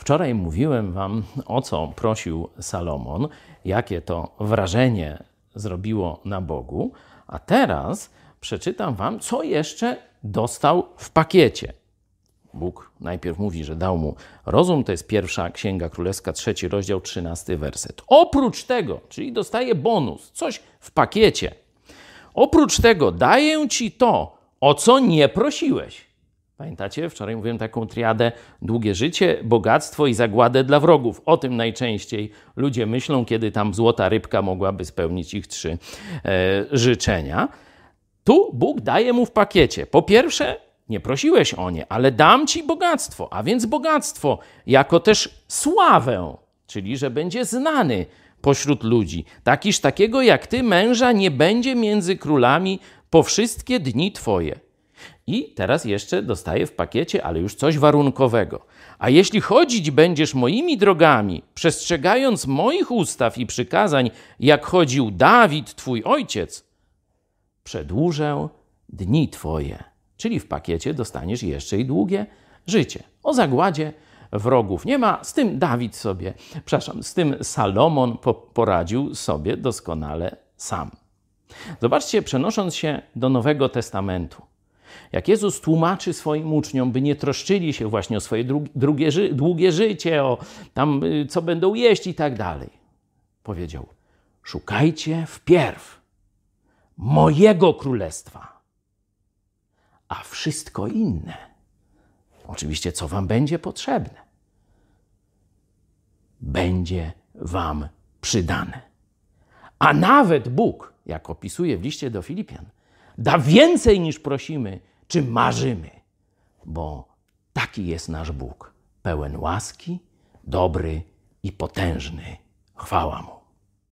Wczoraj mówiłem Wam, o co prosił Salomon, jakie to wrażenie zrobiło na Bogu, a teraz przeczytam Wam, co jeszcze dostał w pakiecie. Bóg najpierw mówi, że dał mu rozum, to jest pierwsza księga królewska, trzeci rozdział, trzynasty werset. Oprócz tego, czyli dostaje bonus, coś w pakiecie. Oprócz tego daję ci to, o co nie prosiłeś. Pamiętacie? Wczoraj mówiłem taką triadę długie życie, bogactwo i zagładę dla wrogów. O tym najczęściej ludzie myślą, kiedy tam złota rybka mogłaby spełnić ich trzy e, życzenia. Tu Bóg daje mu w pakiecie. Po pierwsze, nie prosiłeś o nie, ale dam ci bogactwo, a więc bogactwo jako też sławę, czyli że będzie znany pośród ludzi. Takiż takiego jak ty, męża, nie będzie między królami po wszystkie dni twoje. I teraz jeszcze dostaję w pakiecie, ale już coś warunkowego. A jeśli chodzić będziesz moimi drogami, przestrzegając moich ustaw i przykazań, jak chodził Dawid, twój ojciec, przedłużę dni twoje. Czyli w pakiecie dostaniesz jeszcze i długie życie. O zagładzie wrogów nie ma. Z tym Dawid sobie, przepraszam, z tym Salomon poradził sobie doskonale sam. Zobaczcie, przenosząc się do Nowego Testamentu. Jak Jezus tłumaczy swoim uczniom, by nie troszczyli się właśnie o swoje drugie, długie życie, o tam y, co będą jeść i tak dalej, powiedział: Szukajcie wpierw mojego królestwa, a wszystko inne, oczywiście, co wam będzie potrzebne, będzie wam przydane. A nawet Bóg, jak opisuje w liście do Filipian, da więcej niż prosimy czy marzymy, bo taki jest nasz Bóg, pełen łaski, dobry i potężny. Chwała Mu.